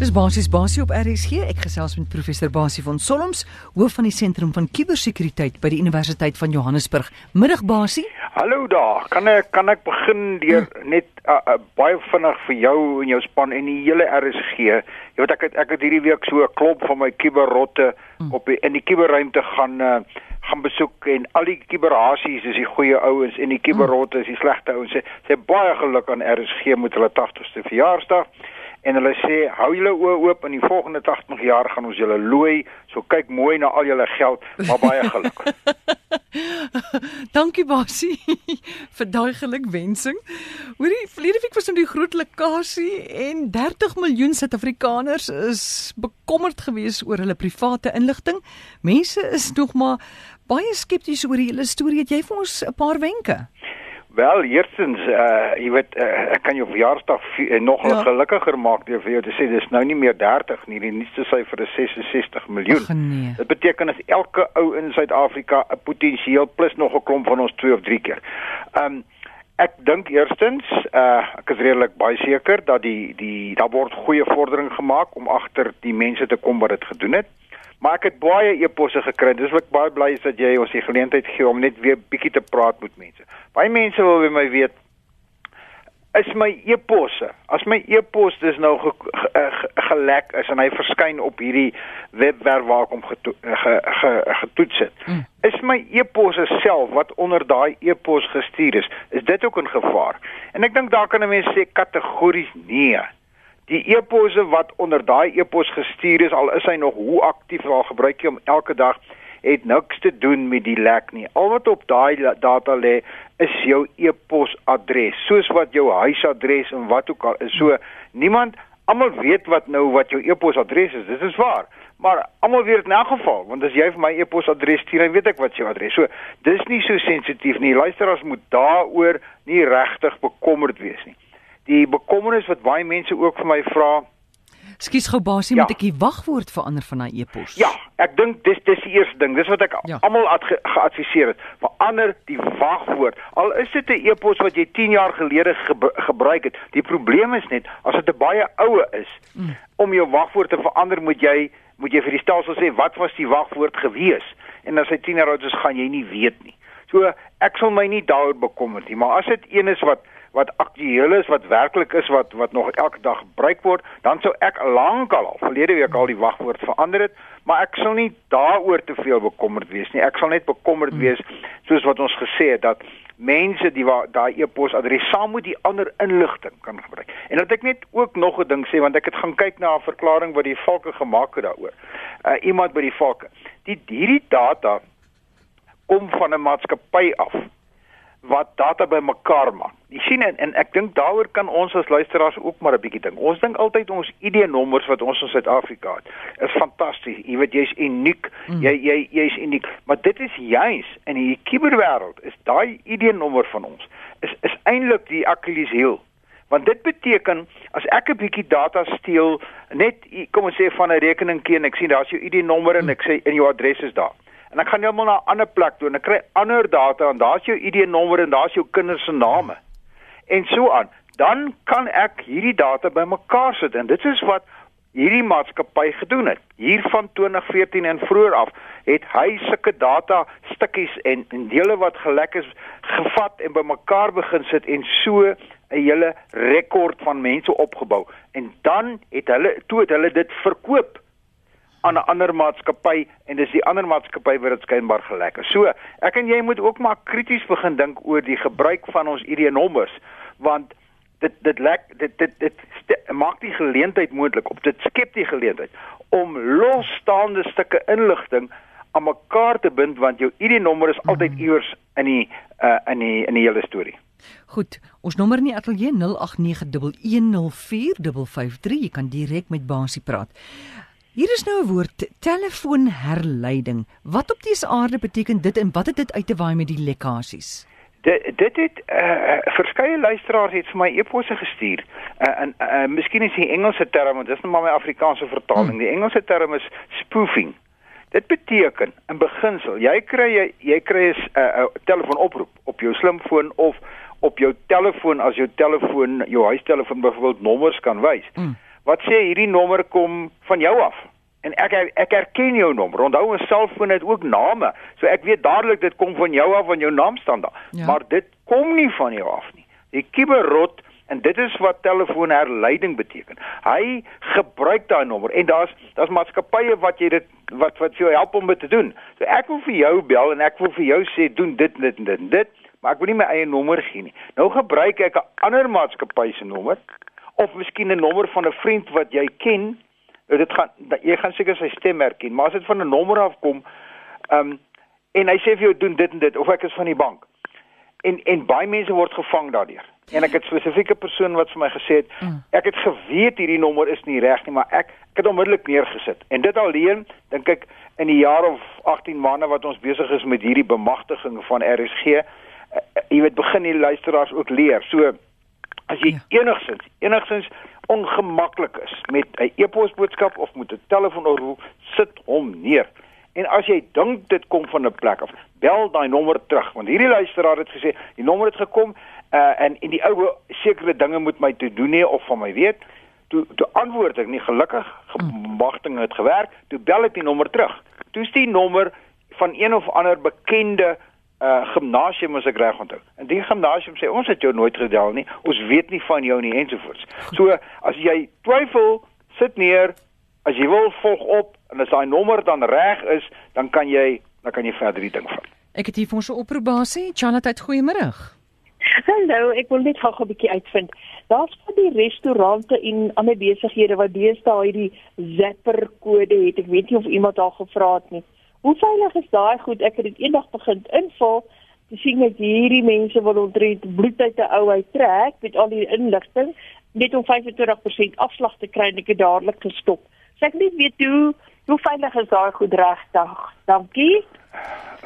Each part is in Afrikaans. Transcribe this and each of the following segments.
Dis basies basie op RSG. Ek gesels met professor Basie van Solms, hoof van die sentrum van kubersekuriteit by die Universiteit van Johannesburg. Middag Basie. Hallo daar. Kan ek kan ek begin deur net uh, uh, baie vinnig vir jou en jou span en die hele RSG. Jy weet ek het, ek het hierdie week so 'n klomp van my kuberrotte hmm. op die, in die kuberruimte gaan uh, gaan besoek en al die kuberhasies is die goeie ouens en die kuberrotte is die slegte ouens. Sê, sê baie geluk aan RSG met hulle 80ste verjaarsdag en hulle sê hou julle oë oop in die volgende 80 jaar gaan ons julle looi so kyk mooi na al julle geld maar baie geluk Dankie Basie vir daai gelukwensing. Hoorie, verlede week was nou die groot likasie en 30 miljoen Suid-Afrikaners is bekommerd geweest oor hulle private inligting. Mense is nog maar baie skepties oor die hele storie. Het jy vir ons 'n paar wenke? Wel, eerstens, uh jy weet uh, ek kan jou verjaarsdag uh, nog ja. gelukkiger maak deur vir jou te sê dis nou nie meer 30 nie, die nuutste syfer is 66 miljoen. Nee. Dit beteken as elke ou in Suid-Afrika 'n potensieel plus nog 'n klomp van ons 2 of 3 keer. Um ek dink eerstens, uh ek is redelik baie seker dat die die daar word goeie vordering gemaak om agter die mense te kom wat dit gedoen het. Maar ek het baie e-posse gekry. Dis wat ek baie bly is dat jy ons die geleentheid gee om net weer bietjie te praat met mense. Baie mense wil by my weet is my e-posse. As my e-pos dis nou ge, ge, ge, gelek is en hy verskyn op hierdie webwerf waar ek hom geto, ge, ge, getoets het. Hmm. Is my e-posse self wat onder daai e-pos gestuur is, is dit ook 'n gevaar? En ek dink daar kan 'n mens sê kategories nee die e-posse wat onder daai e-pos gestuur is al is hy nog hoe aktief al gebruik jy hom elke dag het niks te doen met die lek nie. Al wat op daai data lê is jou e-posadres soos wat jou huisadres en wat ook al is. So niemand almal weet wat nou wat jou e-posadres is dit is waar. Maar almal weet in elk geval want as jy vir my e-posadres stuur dan weet ek wat jou adres. So dis nie so sensitief nie. Luisteraars moet daaroor nie regtig bekommerd wees nie die bekommernis wat baie mense ook vir my vra. Skus gou basie, ja. moet ek die wagwoord verander van daai e-pos? Ja, ek dink dis dis die eerste ding. Dis wat ek ja. almal ge, geadviseer het. Verander die wagwoord. Al is dit 'n e-pos wat jy 10 jaar gelede ge, gebruik het. Die probleem is net as dit 'n baie oue is, mm. om jou wagwoord te verander, moet jy moet jy vir die stelsel sê wat was die wagwoord gewees? En as hy 10 jaar oud is, gaan jy nie weet nie. So ek sal my nie daaroor bekommer nie, maar as dit een is wat wat aktueel is, wat werklik is wat wat nog elke dag gebruik word, dan sou ek lankal al verlede week al die wagwoord verander het, maar ek sou nie daaroor te veel bekommerd wees nie. Ek sal net bekommerd hmm. wees soos wat ons gesê het dat mense die daai e-pos adres saam met die ander inligting kan gebruik. En dat ek net ook nog 'n ding sê want ek het gaan kyk na 'n verklaring wat die valke gemaak het daaroor. Uh iemand by die valke. Die hierdie data kom van 'n maatskappy af wat data bymekaar maak. Jy sien en, en ek dink daaroor kan ons as luisteraars ook maar 'n bietjie dink. Ons dink altyd ons ID-nommers wat ons in Suid-Afrika het is fantasties. Jy weet jy's uniek. Mm. Jy jy jy's uniek. Maar dit is juis in die kuberwêreld is daai ID-nommer van ons is is eintlik die Achilles heel. Want dit beteken as ek 'n bietjie data steel, net kom ons sê van 'n rekeningkie en ek sien daar's jou ID-nommer en ek sê in jou adres is daar en ek gaan heeltemal na 'n ander plek toe en ek kry ander data en daar's jou ID-nommer en daar's jou kinders se name. En so aan. Dan kan ek hierdie data bymekaar sit en dit is wat hierdie maatskappy gedoen het. Hier van 2014 en vroeër af het hy sulke data stukkies en, en dele wat gelek is gevat en bymekaar begin sit en so 'n hele rekord van mense opgebou. En dan het hulle toe het hulle dit verkoop aan 'n ander maatskappy en dis die ander maatskappy wat dit skynbaar gelek het. So, ek en jy moet ook maar krities begin dink oor die gebruik van ons ID-nommers want dit dit lek dit dit dit, maak die geleentheid moontlik op dit skep die geleentheid om losstaande stukke inligting aan mekaar te bind want jou ID-nommer is altyd mhm. iewers in die uh, in die in die hele storie. Goed, ons nommer in die ateljee 0891104553, jy kan direk met Basie praat. Hier is nou 'n woord telefoonherleiding. Wat op dese aarde beteken dit en wat het dit uit te waai met die lekkasies? Dit dit het uh, verskeie luisteraars het vir my e-posse gestuur. Uh, en uh, miskien is die Engelse term, want dit is nou maar my Afrikaanse vertaling. Hmm. Die Engelse term is spoofing. Dit beteken in beginsel, jy kry jy, jy kry 'n uh, telefoonoproep op jou slimfoon of op jou telefoon as jou telefoon jou huistelefoon byvoorbeeld nommers kan wys. Hmm wat sê hierdie nommer kom van jou af. En ek ek herken jou nommer. Onthou 'n selfoon het ook name. So ek weet dadelik dit kom van jou af van jou naam staan daar. Ja. Maar dit kom nie van jou af nie. Die kiberrot en dit is wat telefoonherleiding beteken. Hy gebruik daai nommer en daar's daar's maatskappye wat jy dit wat wat vir jou help om dit te doen. So ek wil vir jou bel en ek wil vir jou sê doen dit dit dit dit, dit maar ek wil nie my eie nommer gee nie. Nou gebruik ek 'n ander maatskappy se nommer of miskien 'n nommer van 'n vriend wat jy ken Nou dit gaan jy gaan seker sy stem herken, maar as dit van 'n nommer af kom, ehm um, en hy sê vir jou doen dit en dit of ek is van die bank. En en baie mense word gevang daardeur. En ek het spesifieke persoon wat vir my gesê het, mm. ek het geweet hierdie nommer is nie reg nie, maar ek ek het onmiddellik neergesit. En dit alleen, dink ek in die jaar of 18 maande wat ons besig is met hierdie bemagtiging van RSG, uh, uh, jy weet begin die luisteraars ook leer. So as jy ja. enigsins enigsins ongemaklik is met 'n e-posboodskap of met 'n telefoonoproep, sit hom neer. En as jy dink dit kom van 'n plek af, bel daai nommer terug want hierdie luisteraar het gesê die nommer het gekom uh, en en die ou sekere dinge moet my te doen hê of van my weet. Toe toe antwoord ek nie gelukkig, gemagting het gewerk, toe bel ek die nommer terug. Toe is die nommer van een of ander bekende uh gimnasium as ek reg onthou. En die gimnasium sê ons het jou nooit gedel nie. Ons weet nie van jou nie ensovoorts. So as jy twyfel, sit neer. As jy wil volg op en as daai nommer dan reg is, dan kan jy dan kan jy verder die ding vat. Ek het hier vir ons 'n oproepbasie. Chanat, goeiemôre. Hallo, ek wil net gou 'n bietjie uitvind. Daar's van die restaurante en ander besighede wat deesdae hierdie Zapper kode het. Ek weet nie of iemand daar gevra het nie. Hoe veilig is daai goed? Ek het dit eendag begin invul. Ek sien net hierdie mense wil ontrent bloed uit 'n ou uit trek met al die inligting net om 25% afslag te kry en ek het dadelik gestop. So ek net weet hoe hoe veilig is daai goed regtig? Dankie.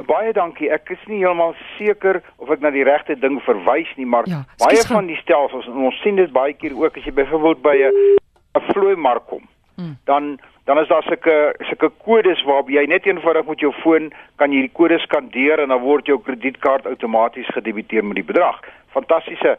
Baie dankie. Ek is nie heeltemal seker of ek na die regte ding verwys nie, maar ja, baie van die stelsels en ons sien dit baie keer ook as jy byvoorbeeld by 'n 'n vloei mark kom. Hmm. Dan dan is daar sulke sulke kodes waarop jy net eenvoudig met jou foon kan jy die kode skandeer en dan word jou kredietkaart outomaties gedebiteer met die bedrag. Fantastiese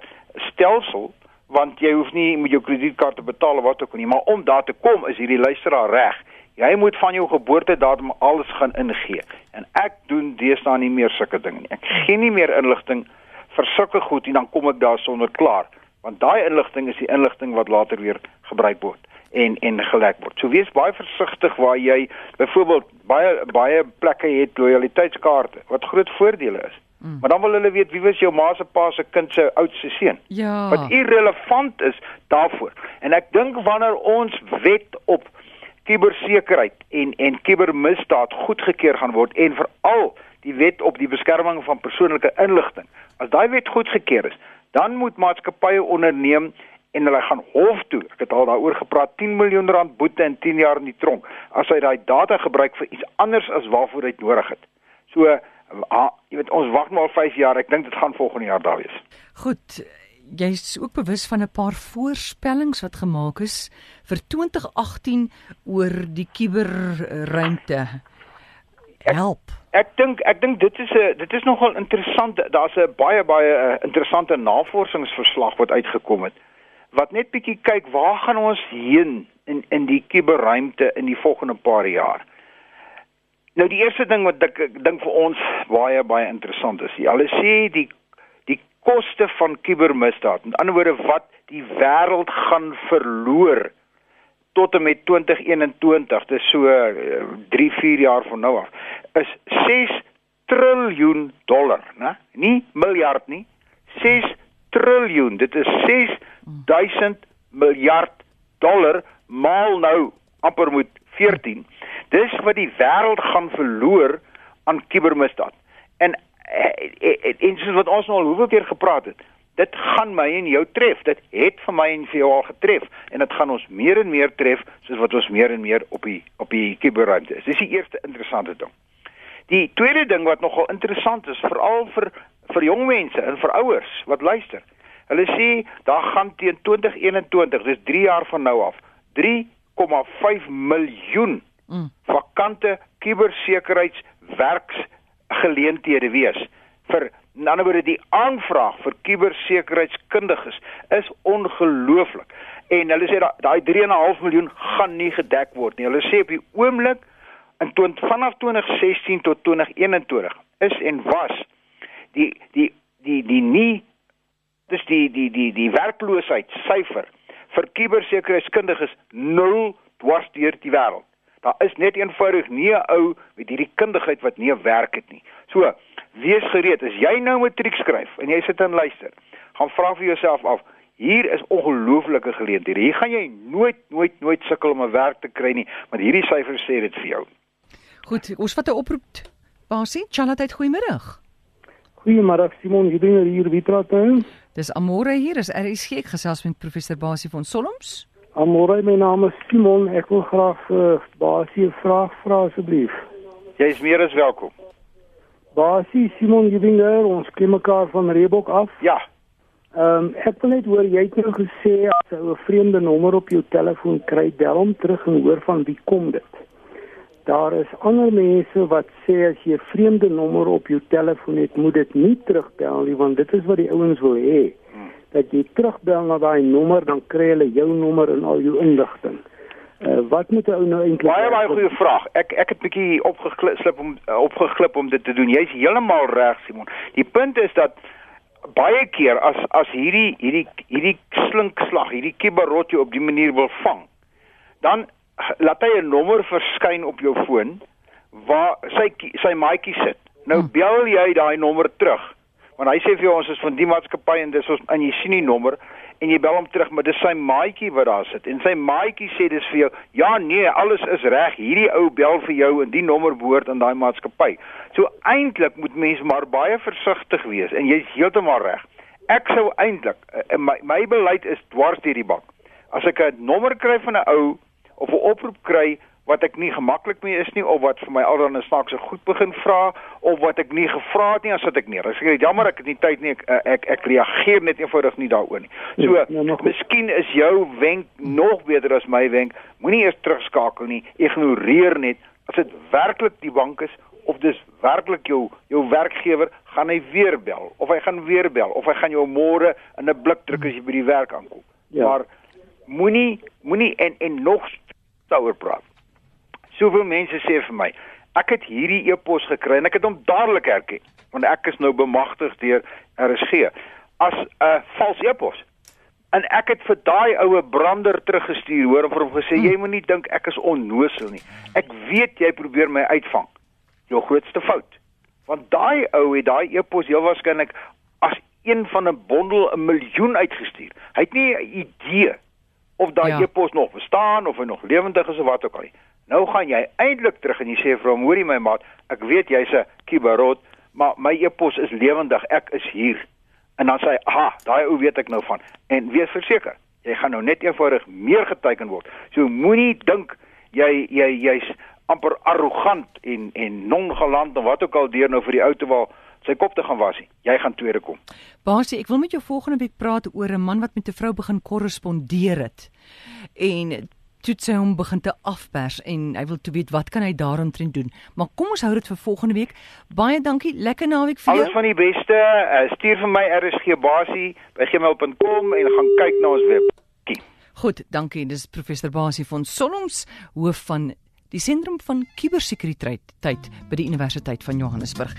stelsel want jy hoef nie met jou kredietkaart te betaal wat ook al nie, maar om daar te kom is hierdie luisteraar reg. Jy moet van jou geboortedatum alles gaan ingee. En ek doen deesdae nie meer sulke dinge nie. Ek gee nie meer inligting vir sulke goed en dan kom ek daar sonder klaar, want daai inligting is die inligting wat later weer gebruik word en en gelek word. So wees baie versigtig waar jy byvoorbeeld baie baie plekke het lojaliteitskaarte wat groot voordele is. Mm. Maar dan wil hulle weet wie was jou ma se pa se kind se oudste seun. Ja. Wat irrelevant is daarvoor. En ek dink wanneer ons wet op kubersekerheid en en kubermisdaad goedgekeur gaan word en veral die wet op die beskerming van persoonlike inligting. As daai wet goedgekeur is, dan moet maatskappye onderneem en hulle gaan hof toe. Ek het al daaroor gepraat 10 miljoen rand boete en 10 jaar in die tronk as hy daai data gebruik vir iets anders as waarvoor hy dit nodig het. So ah, jy weet ons wag maar 5 jaar. Ek dink dit gaan volgende jaar daar wees. Goed. Jy is ook bewus van 'n paar voorspellings wat gemaak is vir 2018 oor die kuberruimte. Help. Ek dink ek dink dit is 'n dit is nogal interessant. Daar's 'n baie baie uh, interessante navorsingsverslag wat uitgekom het wat net bietjie kyk waar gaan ons heen in in die kuberruimte in die volgende paar jaar. Nou die eerste ding wat ek dink vir ons baie baie interessant is, hulle sê die die koste van kubermisdaad. Met ander woorde wat die wêreld gaan verloor tot en met 2021, dis so 3, uh, 4 jaar van nou af, is 6 triljoen dollar, né? Nie miljard nie. 6 triljoen. Dit is 6000 miljard dollar maal nou amper moet 14. Dis wat die wêreld gaan verloor aan kubermisdaad. En en, en, en soos wat ons nou al hoeveel keer gepraat het, dit gaan my en jou tref. Dit het vir my en vir jou al getref en dit gaan ons meer en meer tref soos wat ons meer en meer op die op die kuberruimte is. Dis die eerste interessante ding. Die tweede ding wat nogal interessant is, veral vir vir jong mense en vir ouers wat luister. Hulle sê daar gaan teen 2021, dis 3 jaar van nou af, 3,5 miljoen mm. vakante kubersekuriteitswerksgeleenthede wees vir In 'n ander woorde die aanvraag vir kubersekuriteitskundiges is ongelooflik. En hulle sê daai 3.5 miljoen gaan nie gedek word nie. Hulle sê op die oomblik in 20, vanaf 2016 tot 2021 is en was die die die die nie dis die die die die werkloosheid syfer vir kubersekuriteitskundiges nul dwars deur die wêreld. Daar is net eenvoudig nie 'n ou met hierdie kundigheid wat nie 'n werk het nie. So, wees gereed as jy nou matriek skryf en jy sit en luister, gaan vra vir jouself af, hier is ongelooflike geleenthede. Hier gaan jy nooit nooit nooit sukkel om 'n werk te kry nie, want hierdie syfers sê dit vir jou. Goed, ons vat 'n oproep. Basie, Charlotte, goeiemôre. Goeiemôre Simon, jy doen hier wie praat nou? Dis Amore hier, is RSG ek gesels met professor Basie van Solms. Amore, my naam is Simon. Ek wil graag vir uh, Basie 'n vraag vra asseblief. Jy is meer as welkom. Basie, Simon Gewinger, ons ken mekaar van Reebok af. Ja. Ehm um, ek wil net hoor jy het nou gesê as jy 'n vreemde nommer op jou telefoon kry, bel hom terug en hoor van wie kom dit. Daar is ander mense wat sê as jy 'n vreemde nommer op jou telefoon het, moet dit nie terugbel nie want dit is wat die ouens wil hê dat jy terugbel na daai nommer dan kry hulle jou nommer en al jou inligting. Uh, wat moet 'n ou nou eintlik Baie baie goeie vraag. Ek ek het bietjie opgeglip om uh, opgeglip om dit te doen. Jy's heeltemal reg Simon. Die punt is dat baie keer as as hierdie hierdie hierdie slinkslag, hierdie kiberotjie op die manier wil vang, dan laat hy 'n nommer verskyn op jou foon waar sy sy maatjie sit. Nou hm. bel jy daai nommer terug want hy sê vir jou ons is van die maatskappy en dis ons en jy sien die nommer en jy bel hom terug maar dis sy maatjie wat daar sit. En sy maatjie sê dis vir jou ja nee alles is reg. Hierdie ou bel vir jou en die nommer behoort aan daai maatskappy. So eintlik moet mens maar baie versigtig wees en jy's heeltemal reg. Ek sou eintlik eh, my, my beleid is dwars deur die bank. As ek 'n nommer kry van 'n ou of 'n oproep kry wat ek nie gemaklik mee is nie of wat vir my alreeds 'n snaakse goed begin vra of wat ek nie gevra het nie as wat ek nie. Ek sê jammer ek het nie tyd nie ek ek, ek, ek reageer net eenvoudig nie daaroor nie. So, ja, ja, miskien is jou wenk nog beter as my wenk. Moenie eers terugskakel nie. Ignoreer net as dit werklik die bank is of dis werklik jou jou werkgewer gaan hy weer bel of hy gaan weer bel of hy gaan jou môre in 'n blik druk as jy by die werk aankom. Ja. Maar moenie moenie en en nog stouer praat. Soveel mense sê vir my, ek het hierdie e-pos gekry en ek het hom dadelik herken, want ek is nou bemagtig deur RSG as 'n vals e-pos. En ek het vir daai oue brander teruggestuur, hoor, en vir hom gesê jy moenie dink ek is onnosel nie. Ek weet jy probeer my uitvang. Jou grootste fout. Want daai ou het daai e-pos heel waarskynlik as een van 'n bondel 'n miljoen uitgestuur. Hy het nie 'n idee of daai ja. e-pos nog bestaan of hy nog lewendig is of wat ook al. Nou gaan jy eintlik terug en jy sê vir hom, hoorie my maat, ek weet jy's 'n kibarot, maar my e-pos is lewendig, ek is hier. En dan sê hy, "Aha, daai ou weet ek nou van." En wees verseker, jy gaan nou net eenvoudig meer geteken word. So moenie dink jy jy jy's amper arrogant en en nonchalant of wat ook al deur nou vir die ou te wou sy kop te gaan was nie. Jy gaan tweede kom. Basie, ek wil met jou volgende week praat oor 'n man wat met 'n vrou begin korrespondeer het. En toe sy hom begin te afpers en hy wil toe weet wat kan hy daaromtrent doen. Maar kom ons hou dit vir volgende week. Baie dankie. Lekker naweek vir jou. Alles van die beste. Uh, stuur vir my RSG basie by gmail.com en gaan kyk na ons web. Goed, dankie. Dis professor Basie van Solms, hoof van die sentrum van kubersekuriteit by die Universiteit van Johannesburg.